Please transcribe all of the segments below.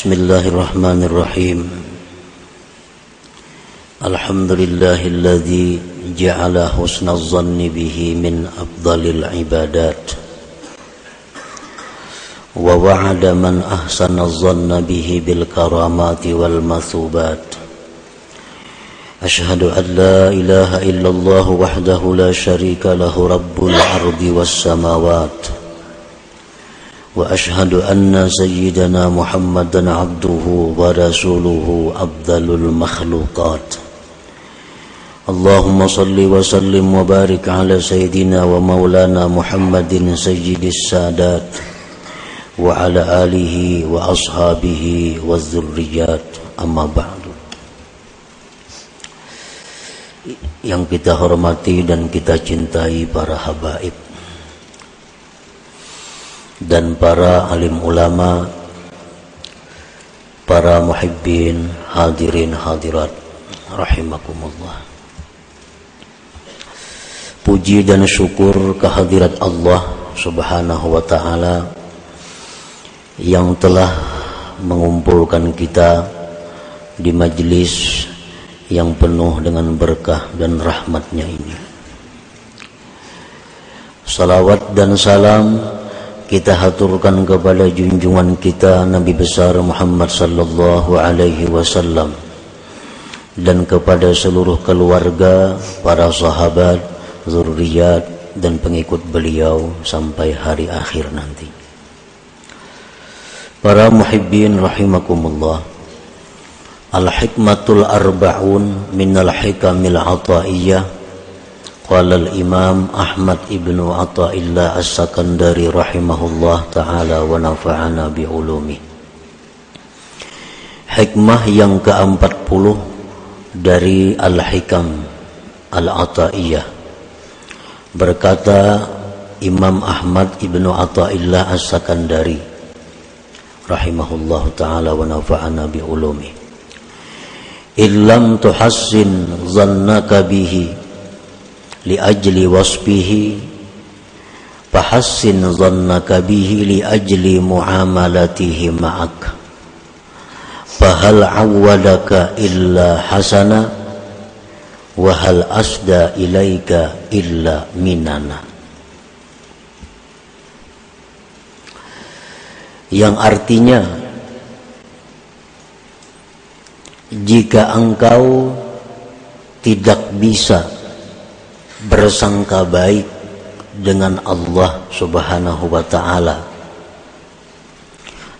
بسم الله الرحمن الرحيم. الحمد لله الذي جعل حسن الظن به من أفضل العبادات. ووعد من أحسن الظن به بالكرامات والمثوبات. أشهد أن لا إله إلا الله وحده لا شريك له رب الأرض والسماوات. وأشهد أن سيدنا محمدا عبده ورسوله أفضل المخلوقات. اللهم صل وسلم وبارك على سيدنا ومولانا محمد سيد السادات وعلى آله وأصحابه والذريات. أما بعد. Yang kita hormati dan kita cintai para habaib. Dan para alim ulama, para muhibbin, hadirin hadirat rahimakumullah. Puji dan syukur kehadirat Allah Subhanahu wa taala yang telah mengumpulkan kita di majlis yang penuh dengan berkah dan rahmatnya ini. Salawat dan salam kita haturkan kepada junjungan kita Nabi besar Muhammad sallallahu alaihi wasallam dan kepada seluruh keluarga, para sahabat, zuriat dan pengikut beliau sampai hari akhir nanti. Para muhibbin rahimakumullah. Al-hikmatul arba'un minal hikamil ataiyah قال الإمام أحمد ابن عطاء الله السكندري رحمه الله تعالى ونفعنا بعلومه Hikmah yang ke-40 dari Al-Hikam Al-Ata'iyah Berkata Imam Ahmad Ibnu Ata'illah As-Sakandari Rahimahullah ta'ala wa nafa'ana bi'ulumi Illam tuhassin zannaka bihi wasfihi fahassin dhannaka bihi liajli muamalatihi ma'ak fahal awwadaka illa hasana wa hal asda ilaika illa minana yang artinya jika engkau tidak bisa bersangka baik dengan Allah Subhanahu wa taala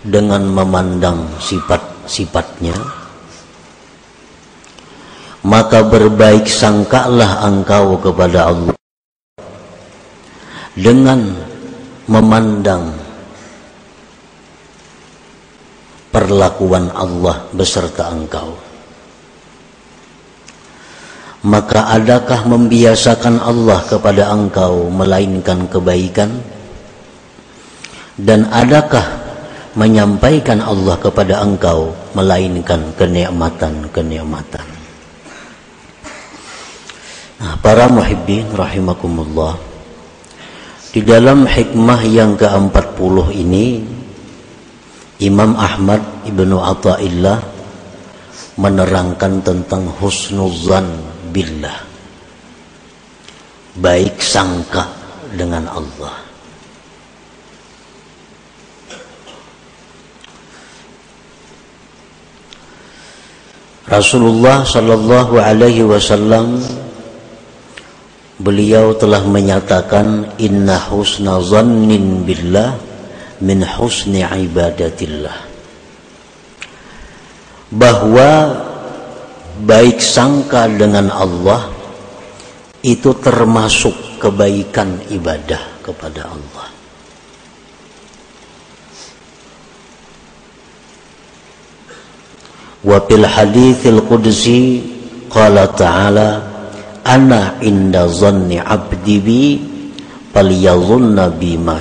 dengan memandang sifat-sifatnya maka berbaik sangkalah engkau kepada Allah. Dengan memandang perlakuan Allah beserta engkau maka adakah membiasakan Allah kepada engkau melainkan kebaikan? Dan adakah menyampaikan Allah kepada engkau melainkan kenikmatan-kenikmatan? Nah, para muhibbin rahimakumullah di dalam hikmah yang ke-40 ini Imam Ahmad Ibnu Atta'illah menerangkan tentang husnuzan billah baik sangka dengan Allah. Rasulullah sallallahu alaihi wasallam beliau telah menyatakan inna husna zannin billah min husni ibadatillah. Bahwa baik sangka dengan Allah itu termasuk kebaikan ibadah kepada Allah. Wa fil haditsil qudsi qala ta'ala ana inda zanni 'abdi bi falyadhunna bi ma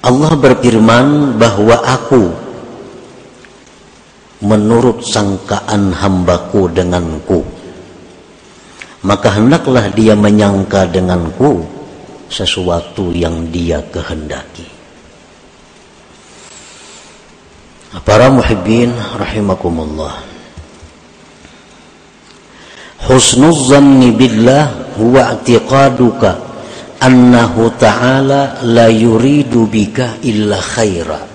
Allah berfirman bahwa aku menurut sangkaan hambaku denganku maka hendaklah dia menyangka denganku sesuatu yang dia kehendaki Para muhibbin rahimakumullah. Husnul zanni billah huwa i'tiqaduka annahu ta'ala la yuridu bika illa khaira.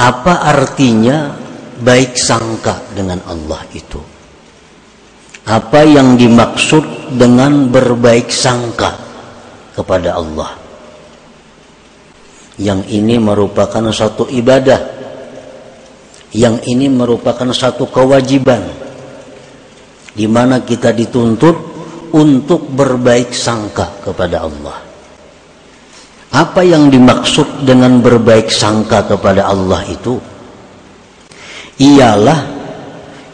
Apa artinya baik sangka dengan Allah itu? Apa yang dimaksud dengan berbaik sangka kepada Allah? yang ini merupakan satu ibadah yang ini merupakan satu kewajiban di mana kita dituntut untuk berbaik sangka kepada Allah apa yang dimaksud dengan berbaik sangka kepada Allah itu ialah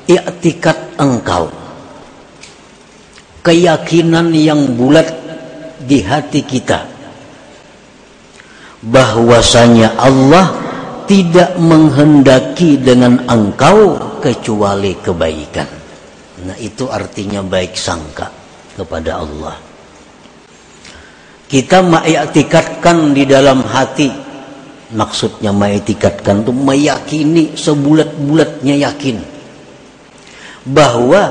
i'tikat engkau keyakinan yang bulat di hati kita bahwasanya Allah tidak menghendaki dengan engkau kecuali kebaikan. Nah, itu artinya baik sangka kepada Allah. Kita mengiktikatkan di dalam hati. Maksudnya mengiktikatkan itu meyakini sebulat-bulatnya yakin. Bahwa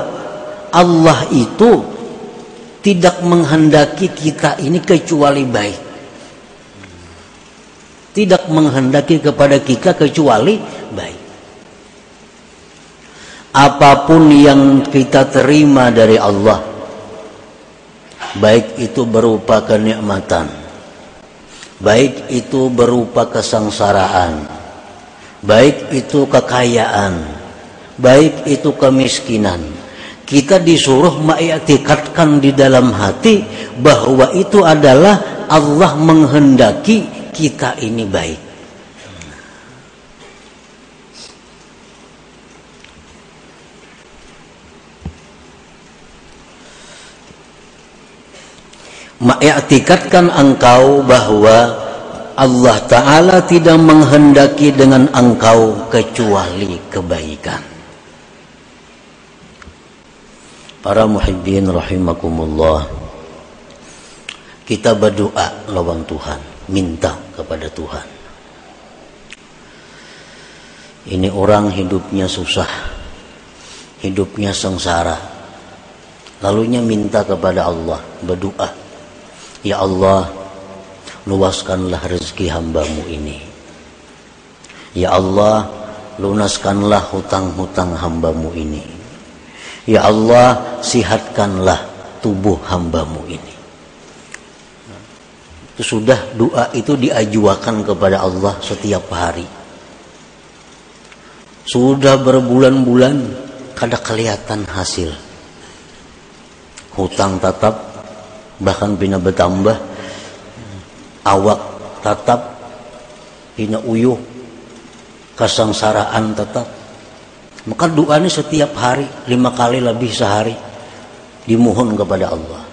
Allah itu tidak menghendaki kita ini kecuali baik. Tidak menghendaki kepada kita kecuali baik. Apa pun yang kita terima dari Allah, baik itu berupa kenikmatan, baik itu berupa kesengsaraan, baik itu kekayaan, baik itu kemiskinan. Kita disuruh mengiktikatkan di dalam hati bahwa itu adalah Allah menghendaki kita ini baik. Mengiktikatkan engkau bahwa Allah Ta'ala tidak menghendaki dengan engkau kecuali kebaikan. Para muhibbin rahimakumullah. Kita berdoa lawan Tuhan minta kepada Tuhan. Ini orang hidupnya susah, hidupnya sengsara. Lalunya minta kepada Allah, berdoa. Ya Allah, luaskanlah rezeki hambamu ini. Ya Allah, lunaskanlah hutang-hutang hambamu ini. Ya Allah, sihatkanlah tubuh hambamu ini itu sudah doa itu diajuakan kepada Allah setiap hari sudah berbulan-bulan kada kelihatan hasil hutang tetap bahkan bina bertambah awak tetap bina uyuh kesengsaraan tetap maka doa ini setiap hari lima kali lebih sehari dimohon kepada Allah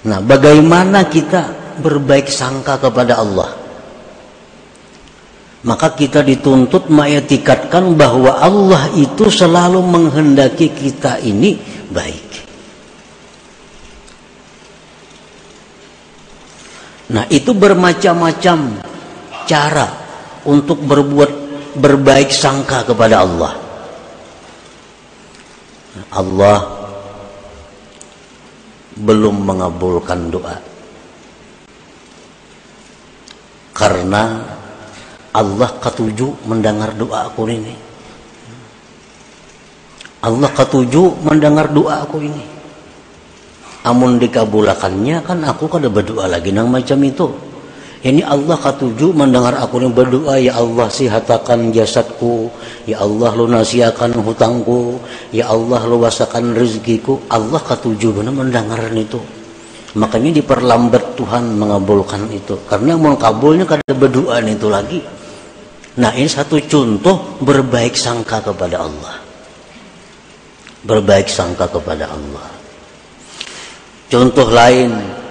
Nah, bagaimana kita berbaik sangka kepada Allah? Maka kita dituntut mengetikatkan bahwa Allah itu selalu menghendaki kita ini baik. Nah, itu bermacam-macam cara untuk berbuat berbaik sangka kepada Allah. Allah belum mengabulkan doa. Karena Allah ketujuh mendengar doa aku ini. Allah ketujuh mendengar doa aku ini amun dikabulakannya kan aku kada berdoa lagi nang macam itu. Ini Allah ketujuh mendengar aku ini berdoa ya Allah sihatakan jasadku. Ya Allah lunasiakan hutangku. Ya Allah luasakan rezekiku. Allah ketujuh benar mendengar itu. Makanya diperlambat Tuhan mengabulkan itu. Karena mau kabulnya kada berdoa itu lagi. Nah ini satu contoh berbaik sangka kepada Allah. Berbaik sangka kepada Allah contoh lain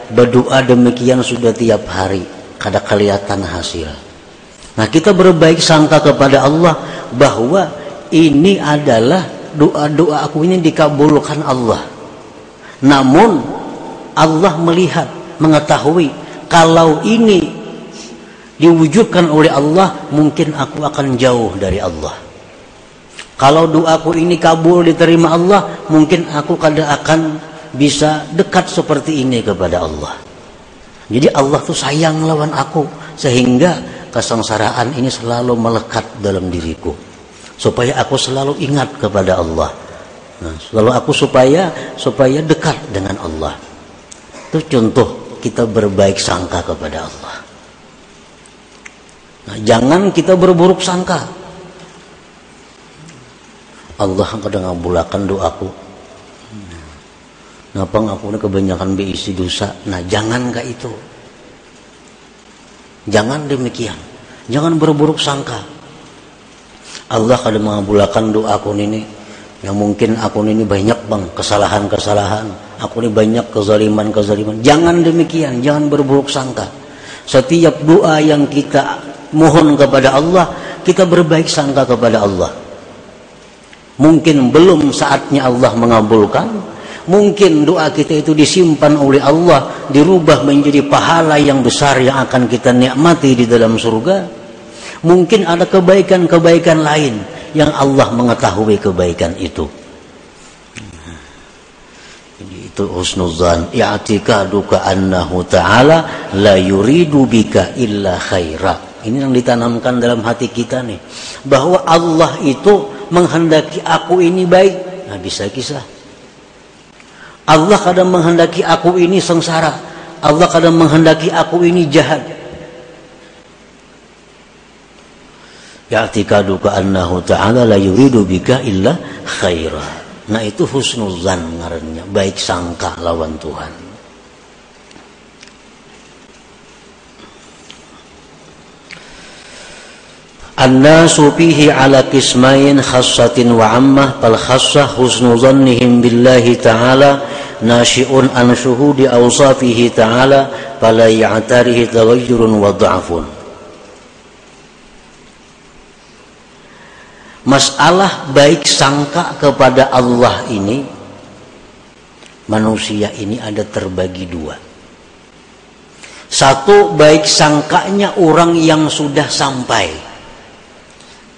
berdoa demikian sudah tiap hari kada kelihatan hasil. Nah kita berbaik sangka kepada Allah bahwa ini adalah doa-doa aku ini dikabulkan Allah. Namun Allah melihat, mengetahui kalau ini diwujudkan oleh Allah mungkin aku akan jauh dari Allah kalau doaku ini kabul diterima Allah mungkin aku kada akan bisa dekat seperti ini kepada Allah. Jadi Allah tuh sayang lawan aku sehingga kesengsaraan ini selalu melekat dalam diriku. Supaya aku selalu ingat kepada Allah. Nah, selalu aku supaya supaya dekat dengan Allah. Itu contoh kita berbaik sangka kepada Allah. Nah, jangan kita berburuk sangka. Allah kadang ngabulakan doaku. Ngapa ngaku kebanyakan berisi dosa? Nah, jangan gak itu. Jangan demikian. Jangan berburuk sangka. Allah kadang mengabulkan doaku ini. Yang mungkin aku ini banyak bang kesalahan-kesalahan. Aku ini banyak kezaliman-kezaliman. Jangan demikian. Jangan berburuk sangka. Setiap doa yang kita mohon kepada Allah, kita berbaik sangka kepada Allah. Mungkin belum saatnya Allah mengabulkan, mungkin doa kita itu disimpan oleh Allah, dirubah menjadi pahala yang besar yang akan kita nikmati di dalam surga. Mungkin ada kebaikan-kebaikan lain yang Allah mengetahui kebaikan itu. itu husnuzan i'tikaduka annahu ta'ala la yuridu bika illa khaira ini yang ditanamkan dalam hati kita nih. Bahwa Allah itu menghendaki aku ini baik. Nah bisa kisah. Allah kadang menghendaki aku ini sengsara. Allah kadang menghendaki aku ini jahat. Ya'tikaduka annahu ta'ala la yuridu bika illa khaira. Nah itu husnuzan ngarannya. Baik sangka lawan Tuhan. An-nasu على ala kismain khassatin wa ammah ظنهم khassah husnu zannihim billahi ta'ala أوصافه an syuhudi awsafihi ta'ala وضعف. Masalah baik sangka kepada Allah ini manusia ini ada terbagi dua satu baik sangkanya orang yang sudah sampai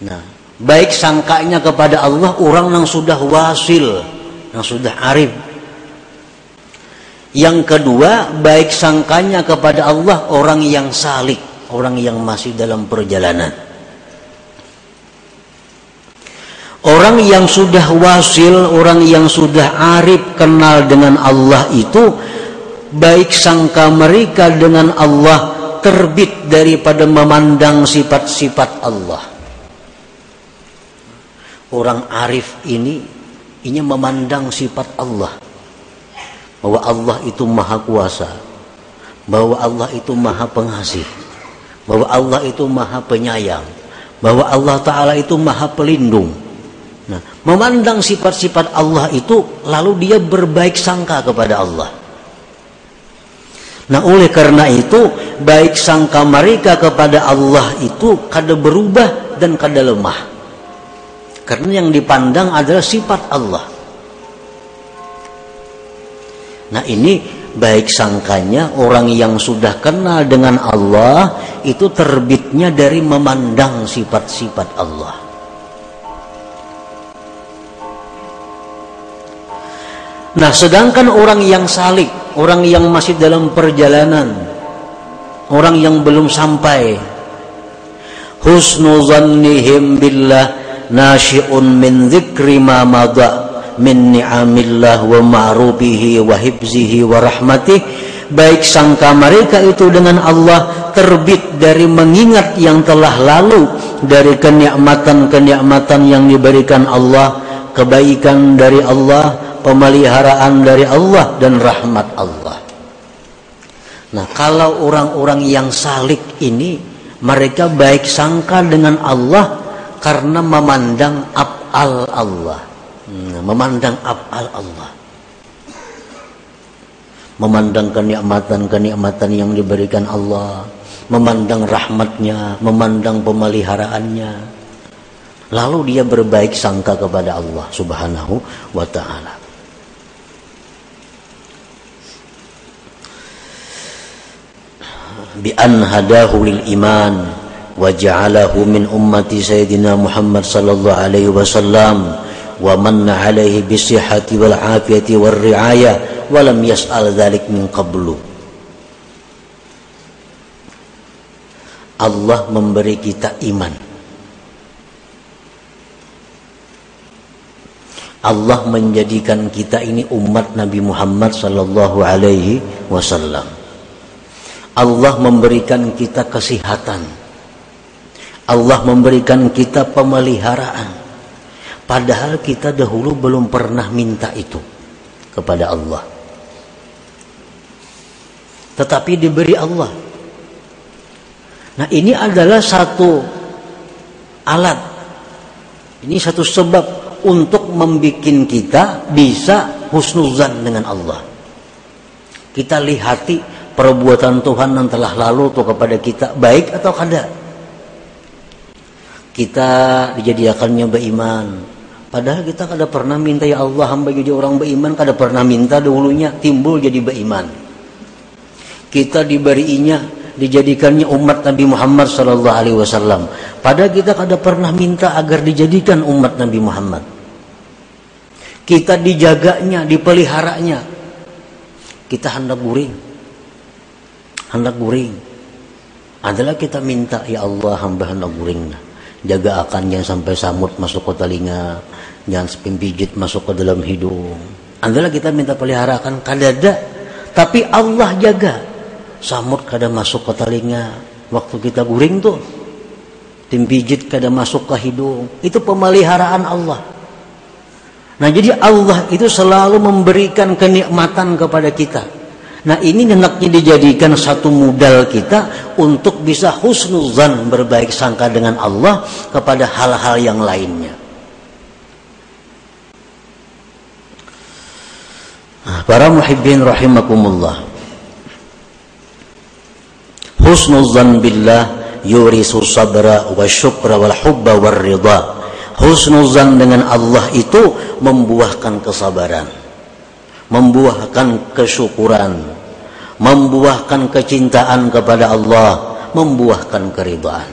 Nah, baik sangkanya kepada Allah orang yang sudah wasil, yang sudah arif. Yang kedua, baik sangkanya kepada Allah orang yang salik, orang yang masih dalam perjalanan. Orang yang sudah wasil, orang yang sudah arif kenal dengan Allah itu baik sangka mereka dengan Allah terbit daripada memandang sifat-sifat Allah orang arif ini ini memandang sifat Allah. Bahwa Allah itu maha kuasa. Bahwa Allah itu maha pengasih. Bahwa Allah itu maha penyayang. Bahwa Allah Ta'ala itu maha pelindung. Nah memandang sifat-sifat Allah itu lalu dia berbaik sangka kepada Allah. Nah oleh karena itu baik sangka mereka kepada Allah itu kada berubah dan kada lemah karena yang dipandang adalah sifat Allah. Nah ini baik sangkanya orang yang sudah kenal dengan Allah itu terbitnya dari memandang sifat-sifat Allah. Nah sedangkan orang yang salik, orang yang masih dalam perjalanan, orang yang belum sampai, husnuzannihim billah nasyi'un min dzikri ma madha min ni'amillah wa ma'rubihi wa hibzihi wa rahmatih baik sangka mereka itu dengan Allah terbit dari mengingat yang telah lalu dari kenikmatan-kenikmatan yang diberikan Allah kebaikan dari Allah pemeliharaan dari Allah dan rahmat Allah. Nah kalau orang-orang yang salik ini mereka baik sangka dengan Allah karena memandang af'al Allah. Hmm, memandang af'al Allah. Memandang kenikmatan-kenikmatan yang diberikan Allah. Memandang rahmatnya memandang pemeliharaannya. Lalu dia berbaik sangka kepada Allah subhanahu wa ta'ala. Bi an hadahu lil iman sayyidina Muhammad sallallahu alaihi wasallam wa manna alaihi bisihhati wal afiyati war riayah wa lam yas'al dzalik min qablu Allah memberi kita iman Allah menjadikan kita ini umat Nabi Muhammad sallallahu alaihi wasallam. Allah memberikan kita kesehatan. Allah memberikan kita pemeliharaan. Padahal kita dahulu belum pernah minta itu kepada Allah. Tetapi diberi Allah. Nah, ini adalah satu alat. Ini satu sebab untuk membuat kita bisa husnuzan dengan Allah. Kita lihati perbuatan Tuhan yang telah lalu tuh kepada kita baik atau kada. Kita dijadikannya beriman. Padahal kita kada pernah minta ya Allah hamba jadi orang beriman, kada pernah minta dulunya timbul jadi beriman. Kita diberinya dijadikannya umat Nabi Muhammad sallallahu alaihi wasallam. Padahal kita kada pernah minta agar dijadikan umat Nabi Muhammad. Kita dijaganya, dipeliharanya. Kita hendak guring. Hendak guring. Adalah kita minta, ya Allah hamba hendak guring. Jaga akan jangan sampai samut masuk ke telinga. Jangan pijit masuk ke dalam hidung. Adalah kita minta peliharakan kadada. Tapi Allah jaga samut kada masuk ke telinga waktu kita guring tuh tim pijit kada masuk ke hidung itu pemeliharaan Allah nah jadi Allah itu selalu memberikan kenikmatan kepada kita nah ini hendaknya dijadikan satu modal kita untuk bisa husnuzan berbaik sangka dengan Allah kepada hal-hal yang lainnya. Nah, para muhibbin rahimakumullah. Husnuzan billah yurisu sabra wa syukra wal hubba war ridha. Husnuzan dengan Allah itu membuahkan kesabaran membuahkan kesyukuran membuahkan kecintaan kepada Allah membuahkan keridhaan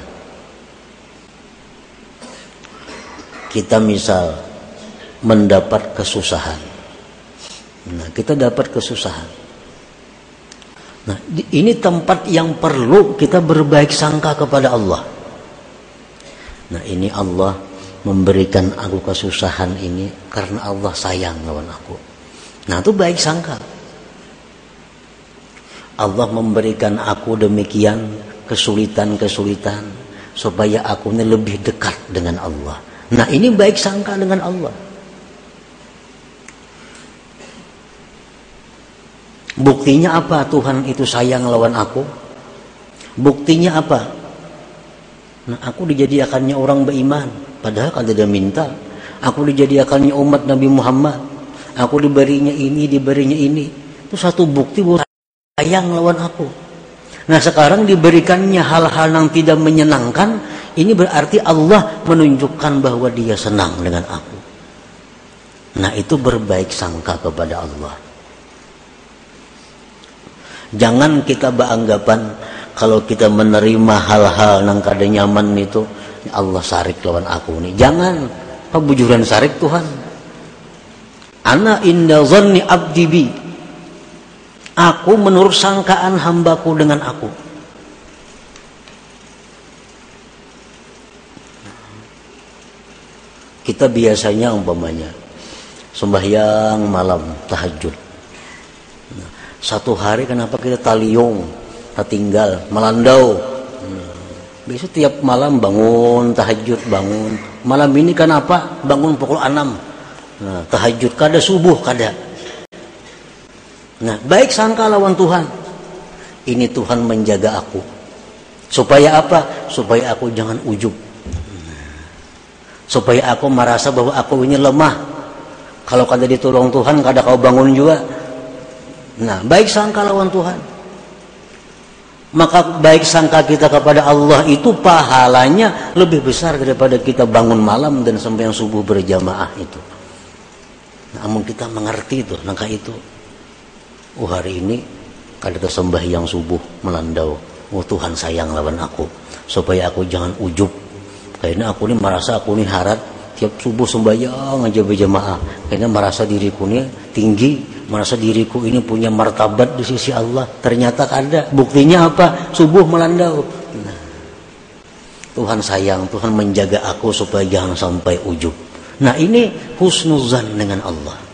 kita misal mendapat kesusahan nah kita dapat kesusahan Nah, ini tempat yang perlu kita berbaik sangka kepada Allah. Nah, ini Allah memberikan aku kesusahan ini karena Allah sayang lawan aku. Nah, itu baik sangka. Allah memberikan aku demikian kesulitan-kesulitan supaya aku ini lebih dekat dengan Allah. Nah, ini baik sangka dengan Allah. Buktinya apa Tuhan itu sayang lawan aku? Buktinya apa? Nah, aku dijadikannya orang beriman, padahal kan tidak minta. Aku dijadikannya umat Nabi Muhammad. Aku diberinya ini, diberinya ini. Itu satu bukti bahwa sayang lawan aku. Nah sekarang diberikannya hal-hal yang tidak menyenangkan, ini berarti Allah menunjukkan bahwa dia senang dengan aku. Nah itu berbaik sangka kepada Allah. Jangan kita beranggapan kalau kita menerima hal-hal yang kada nyaman itu ya Allah sarik lawan aku nih. Jangan bujuran sarik Tuhan. Ana inda zanni abdi bi. Aku menurut sangkaan hambaku dengan aku. Kita biasanya umpamanya sembahyang malam tahajud satu hari kenapa kita taliung tinggal melandau hmm. besok tiap malam bangun tahajud bangun malam ini kenapa bangun pukul 6 nah, tahajud kada subuh kada. Nah baik sangka lawan Tuhan. Ini Tuhan menjaga aku. Supaya apa? Supaya aku jangan ujub. Supaya aku merasa bahwa aku ini lemah. Kalau kada ditolong Tuhan kada kau bangun juga. Nah, baik sangka lawan Tuhan. Maka baik sangka kita kepada Allah itu pahalanya lebih besar daripada kita bangun malam dan sampai yang subuh berjamaah itu. Namun kita mengerti itu, langkah itu. Oh hari ini kada yang subuh melandau. oh Tuhan sayang lawan aku supaya aku jangan ujub. Karena aku ini merasa aku ini harat. Tiap subuh sembahyang aja berjamaah. Karena merasa diriku ini tinggi merasa diriku ini punya martabat di sisi Allah. Ternyata ada. Buktinya apa? Subuh melanda nah, Tuhan sayang Tuhan menjaga aku supaya jangan sampai ujub nah ini husnuzan dengan Allah.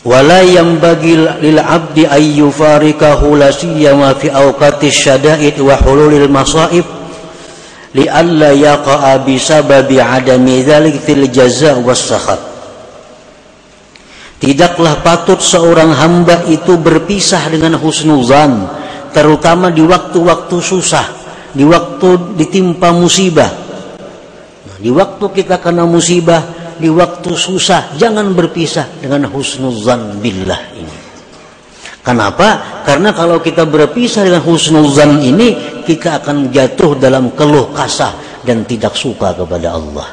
Wala yang bagi lil abdi ayyu farikahu la siyama fi awqatis syada'id wa hululil masaib li yaqa'a bi adami dzalik fil jaza was sakhat Tidaklah patut seorang hamba itu berpisah dengan husnuzan terutama di waktu-waktu susah, di waktu ditimpa musibah. Nah, di waktu kita kena musibah, di waktu susah jangan berpisah dengan husnuzan billah ini kenapa? karena kalau kita berpisah dengan husnuzan ini kita akan jatuh dalam keluh kasah dan tidak suka kepada Allah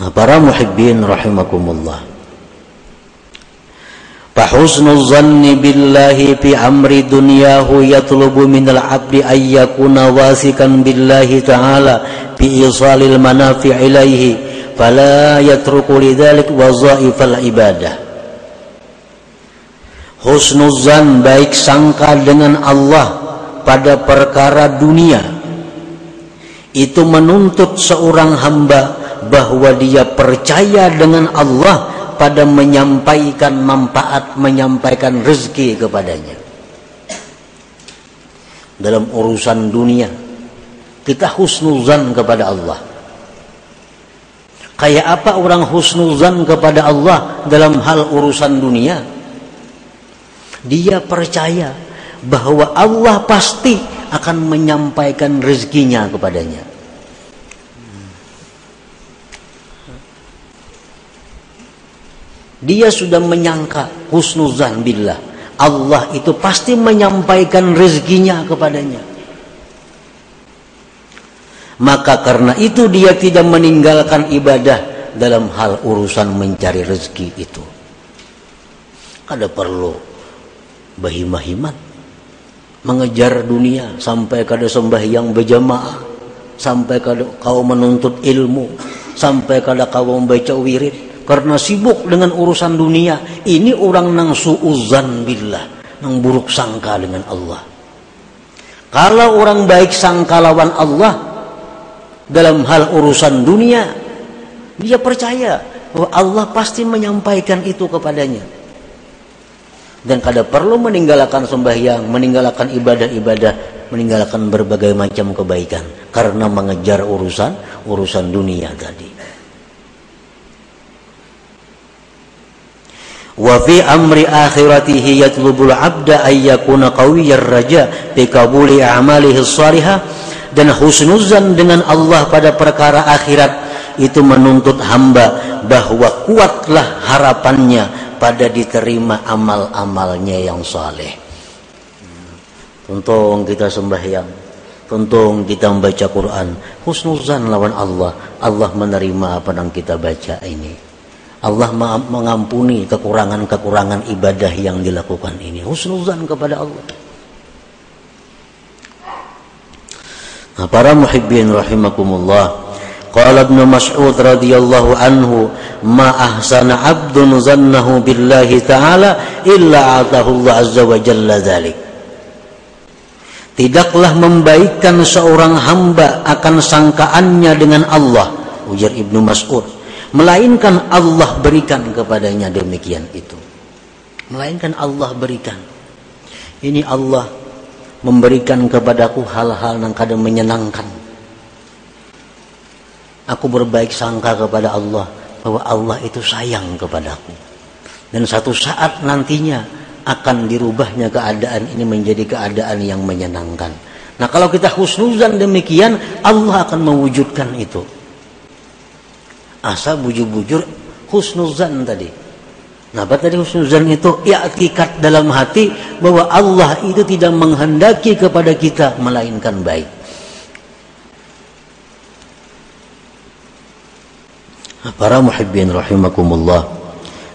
Nah, para muhibbin rahimakumullah. Fahusnul zanni billahi fi amri dunyahu yatlubu minal abdi ayyakuna wasikan billahi ta'ala fi isalil manafi ilaihi fala yatruku lidhalik wazaifal ibadah husnuzan baik sangka dengan Allah pada perkara dunia itu menuntut seorang hamba bahwa dia percaya dengan Allah pada menyampaikan manfaat, menyampaikan rezeki kepadanya. Dalam urusan dunia, kita husnuzan kepada Allah. Kayak apa orang husnuzan kepada Allah dalam hal urusan dunia? Dia percaya bahwa Allah pasti akan menyampaikan rezekinya kepadanya. Dia sudah menyangka husnuzan billah Allah itu pasti menyampaikan rezekinya kepadanya. Maka karena itu dia tidak meninggalkan ibadah dalam hal urusan mencari rezeki itu. Ada perlu bahimahimat mengejar dunia sampai kada sembahyang berjamaah. Sampai kada kau menuntut ilmu. Sampai kada kau membaca wirid karena sibuk dengan urusan dunia ini orang nang suuzan billah nang buruk sangka dengan Allah. Kalau orang baik sangka lawan Allah dalam hal urusan dunia dia percaya bahwa Allah pasti menyampaikan itu kepadanya. Dan kada perlu meninggalkan sembahyang meninggalkan ibadah-ibadah meninggalkan berbagai macam kebaikan karena mengejar urusan urusan dunia tadi wa fi amri akhiratihi yatlubul abda ay yakuna qawiyyar raja bi qabuli a'malihi shalihah dan husnuzan dengan Allah pada perkara akhirat itu menuntut hamba bahwa kuatlah harapannya pada diterima amal-amalnya yang saleh. Tuntung kita sembahyang, tuntung kita membaca Quran, husnuzan lawan Allah, Allah menerima apa yang kita baca ini. Allah mengampuni kekurangan-kekurangan ibadah yang dilakukan ini. Husnuzan kepada Allah. Nah, para muhibbin rahimakumullah. Qala Ibnu Mas'ud radhiyallahu anhu, "Ma ahsana 'abdun zannahu billahi ta'ala illa atahu Allah azza wa jalla dzalik." Tidaklah membaikkan seorang hamba akan sangkaannya dengan Allah, ujar Ibnu Mas'ud melainkan Allah berikan kepadanya demikian itu. Melainkan Allah berikan. Ini Allah memberikan kepadaku hal-hal yang kadang menyenangkan. Aku berbaik sangka kepada Allah bahwa Allah itu sayang kepadaku. Dan satu saat nantinya akan dirubahnya keadaan ini menjadi keadaan yang menyenangkan. Nah kalau kita husnuzan demikian Allah akan mewujudkan itu asal bujur-bujur husnuzan tadi. Nah tadi husnuzan itu? Ya, I'tikat dalam hati bahwa Allah itu tidak menghendaki kepada kita melainkan baik. Nah, para muhibbin rahimakumullah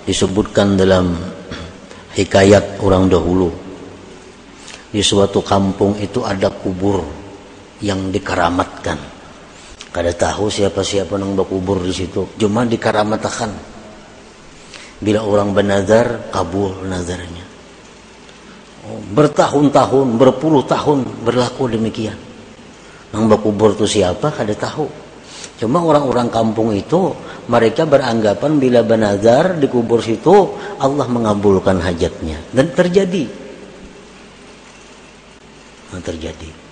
disebutkan dalam hikayat orang dahulu. Di suatu kampung itu ada kubur yang dikeramatkan. Kada tahu siapa-siapa yang berkubur di situ, cuma dikeramatkan. Bila orang bernazar, kabul nazarnya. Oh, bertahun-tahun, berpuluh tahun berlaku demikian. Yang berkubur itu siapa? Kada tahu. Cuma orang-orang kampung itu mereka beranggapan bila benazar di kubur situ Allah mengabulkan hajatnya dan terjadi. Nah, terjadi.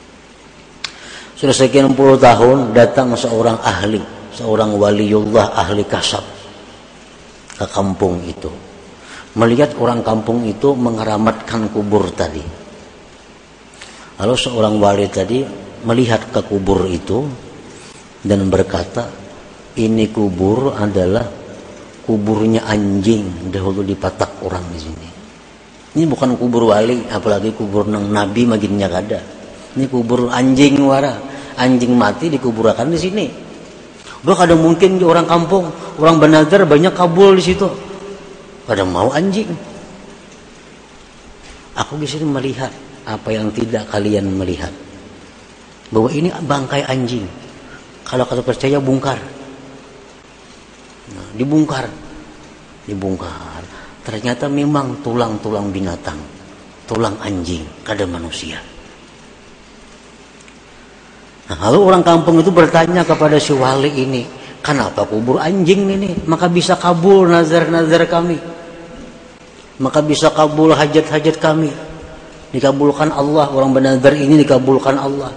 Sudah sekian puluh tahun datang seorang ahli, seorang waliullah ahli kasab ke kampung itu. Melihat orang kampung itu mengeramatkan kubur tadi. Lalu seorang wali tadi melihat ke kubur itu dan berkata ini kubur adalah kuburnya anjing dahulu dipatak orang di sini. Ini bukan kubur wali, apalagi kubur nang nabi maginnya kada. Ini kubur anjing wara, anjing mati dikuburkan di sini. Udah kadang mungkin di orang kampung, orang benazar banyak kabul di situ. Kadang mau anjing. Aku di sini melihat apa yang tidak kalian melihat. Bahwa ini bangkai anjing kalau kata percaya bongkar nah, dibongkar dibongkar ternyata memang tulang-tulang binatang tulang anjing kada manusia nah, lalu orang kampung itu bertanya kepada si wali ini kenapa kubur anjing ini maka bisa kabul nazar-nazar kami maka bisa kabul hajat-hajat kami dikabulkan Allah orang benar ini dikabulkan Allah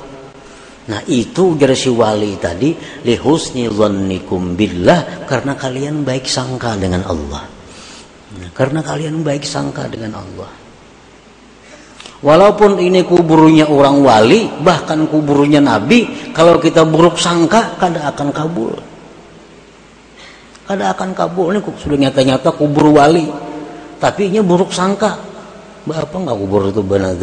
Nah itu ujar si wali tadi lihusni dhannikum billah karena kalian baik sangka dengan Allah. Nah, karena kalian baik sangka dengan Allah. Walaupun ini kuburnya orang wali, bahkan kuburnya nabi, kalau kita buruk sangka kada akan kabul. Kada akan kabul. Ini sudah nyata-nyata kubur wali. Tapi ini buruk sangka. Apa enggak kubur itu benar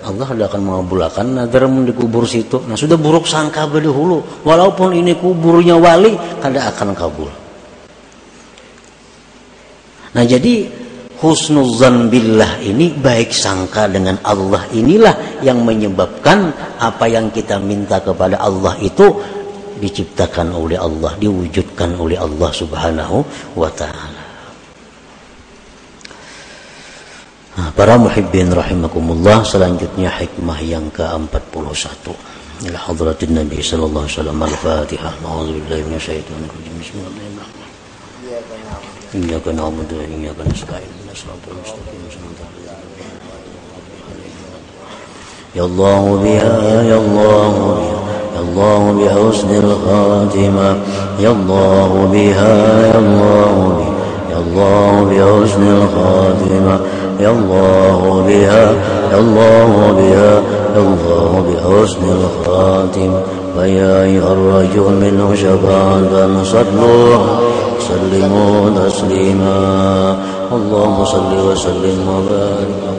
Allah tidak akan mengabulkan nadarmu di kubur situ. Nah sudah buruk sangka berdahulu. Walaupun ini kuburnya wali, kada akan kabul. Nah jadi husnuzan billah ini baik sangka dengan Allah inilah yang menyebabkan apa yang kita minta kepada Allah itu diciptakan oleh Allah, diwujudkan oleh Allah Subhanahu wa taala. Nah, para muhibbin rahimakumullah selanjutnya hikmah yang ke-41 ila hadratin Nabi sallallahu alaihi wasallam al-Fatihah. A'udzu billahi minasyaitonir rajim. Bismillahirrahmanirrahim. Iyyaka na'budu wa iyyaka nasta'in. Ihdinas siratal mustaqim. Ya Allah biha ya Allah biha يا الله بحسن الخاتمة يا الله بها يا الله بها يا الله بحسن الخاتمة يا الله بها يا الله بها يا الله بحسن الخاتم ويا أيها الرجل منه شفاعة صلوا سلموا تسليما اللهم صل وسلم وبارك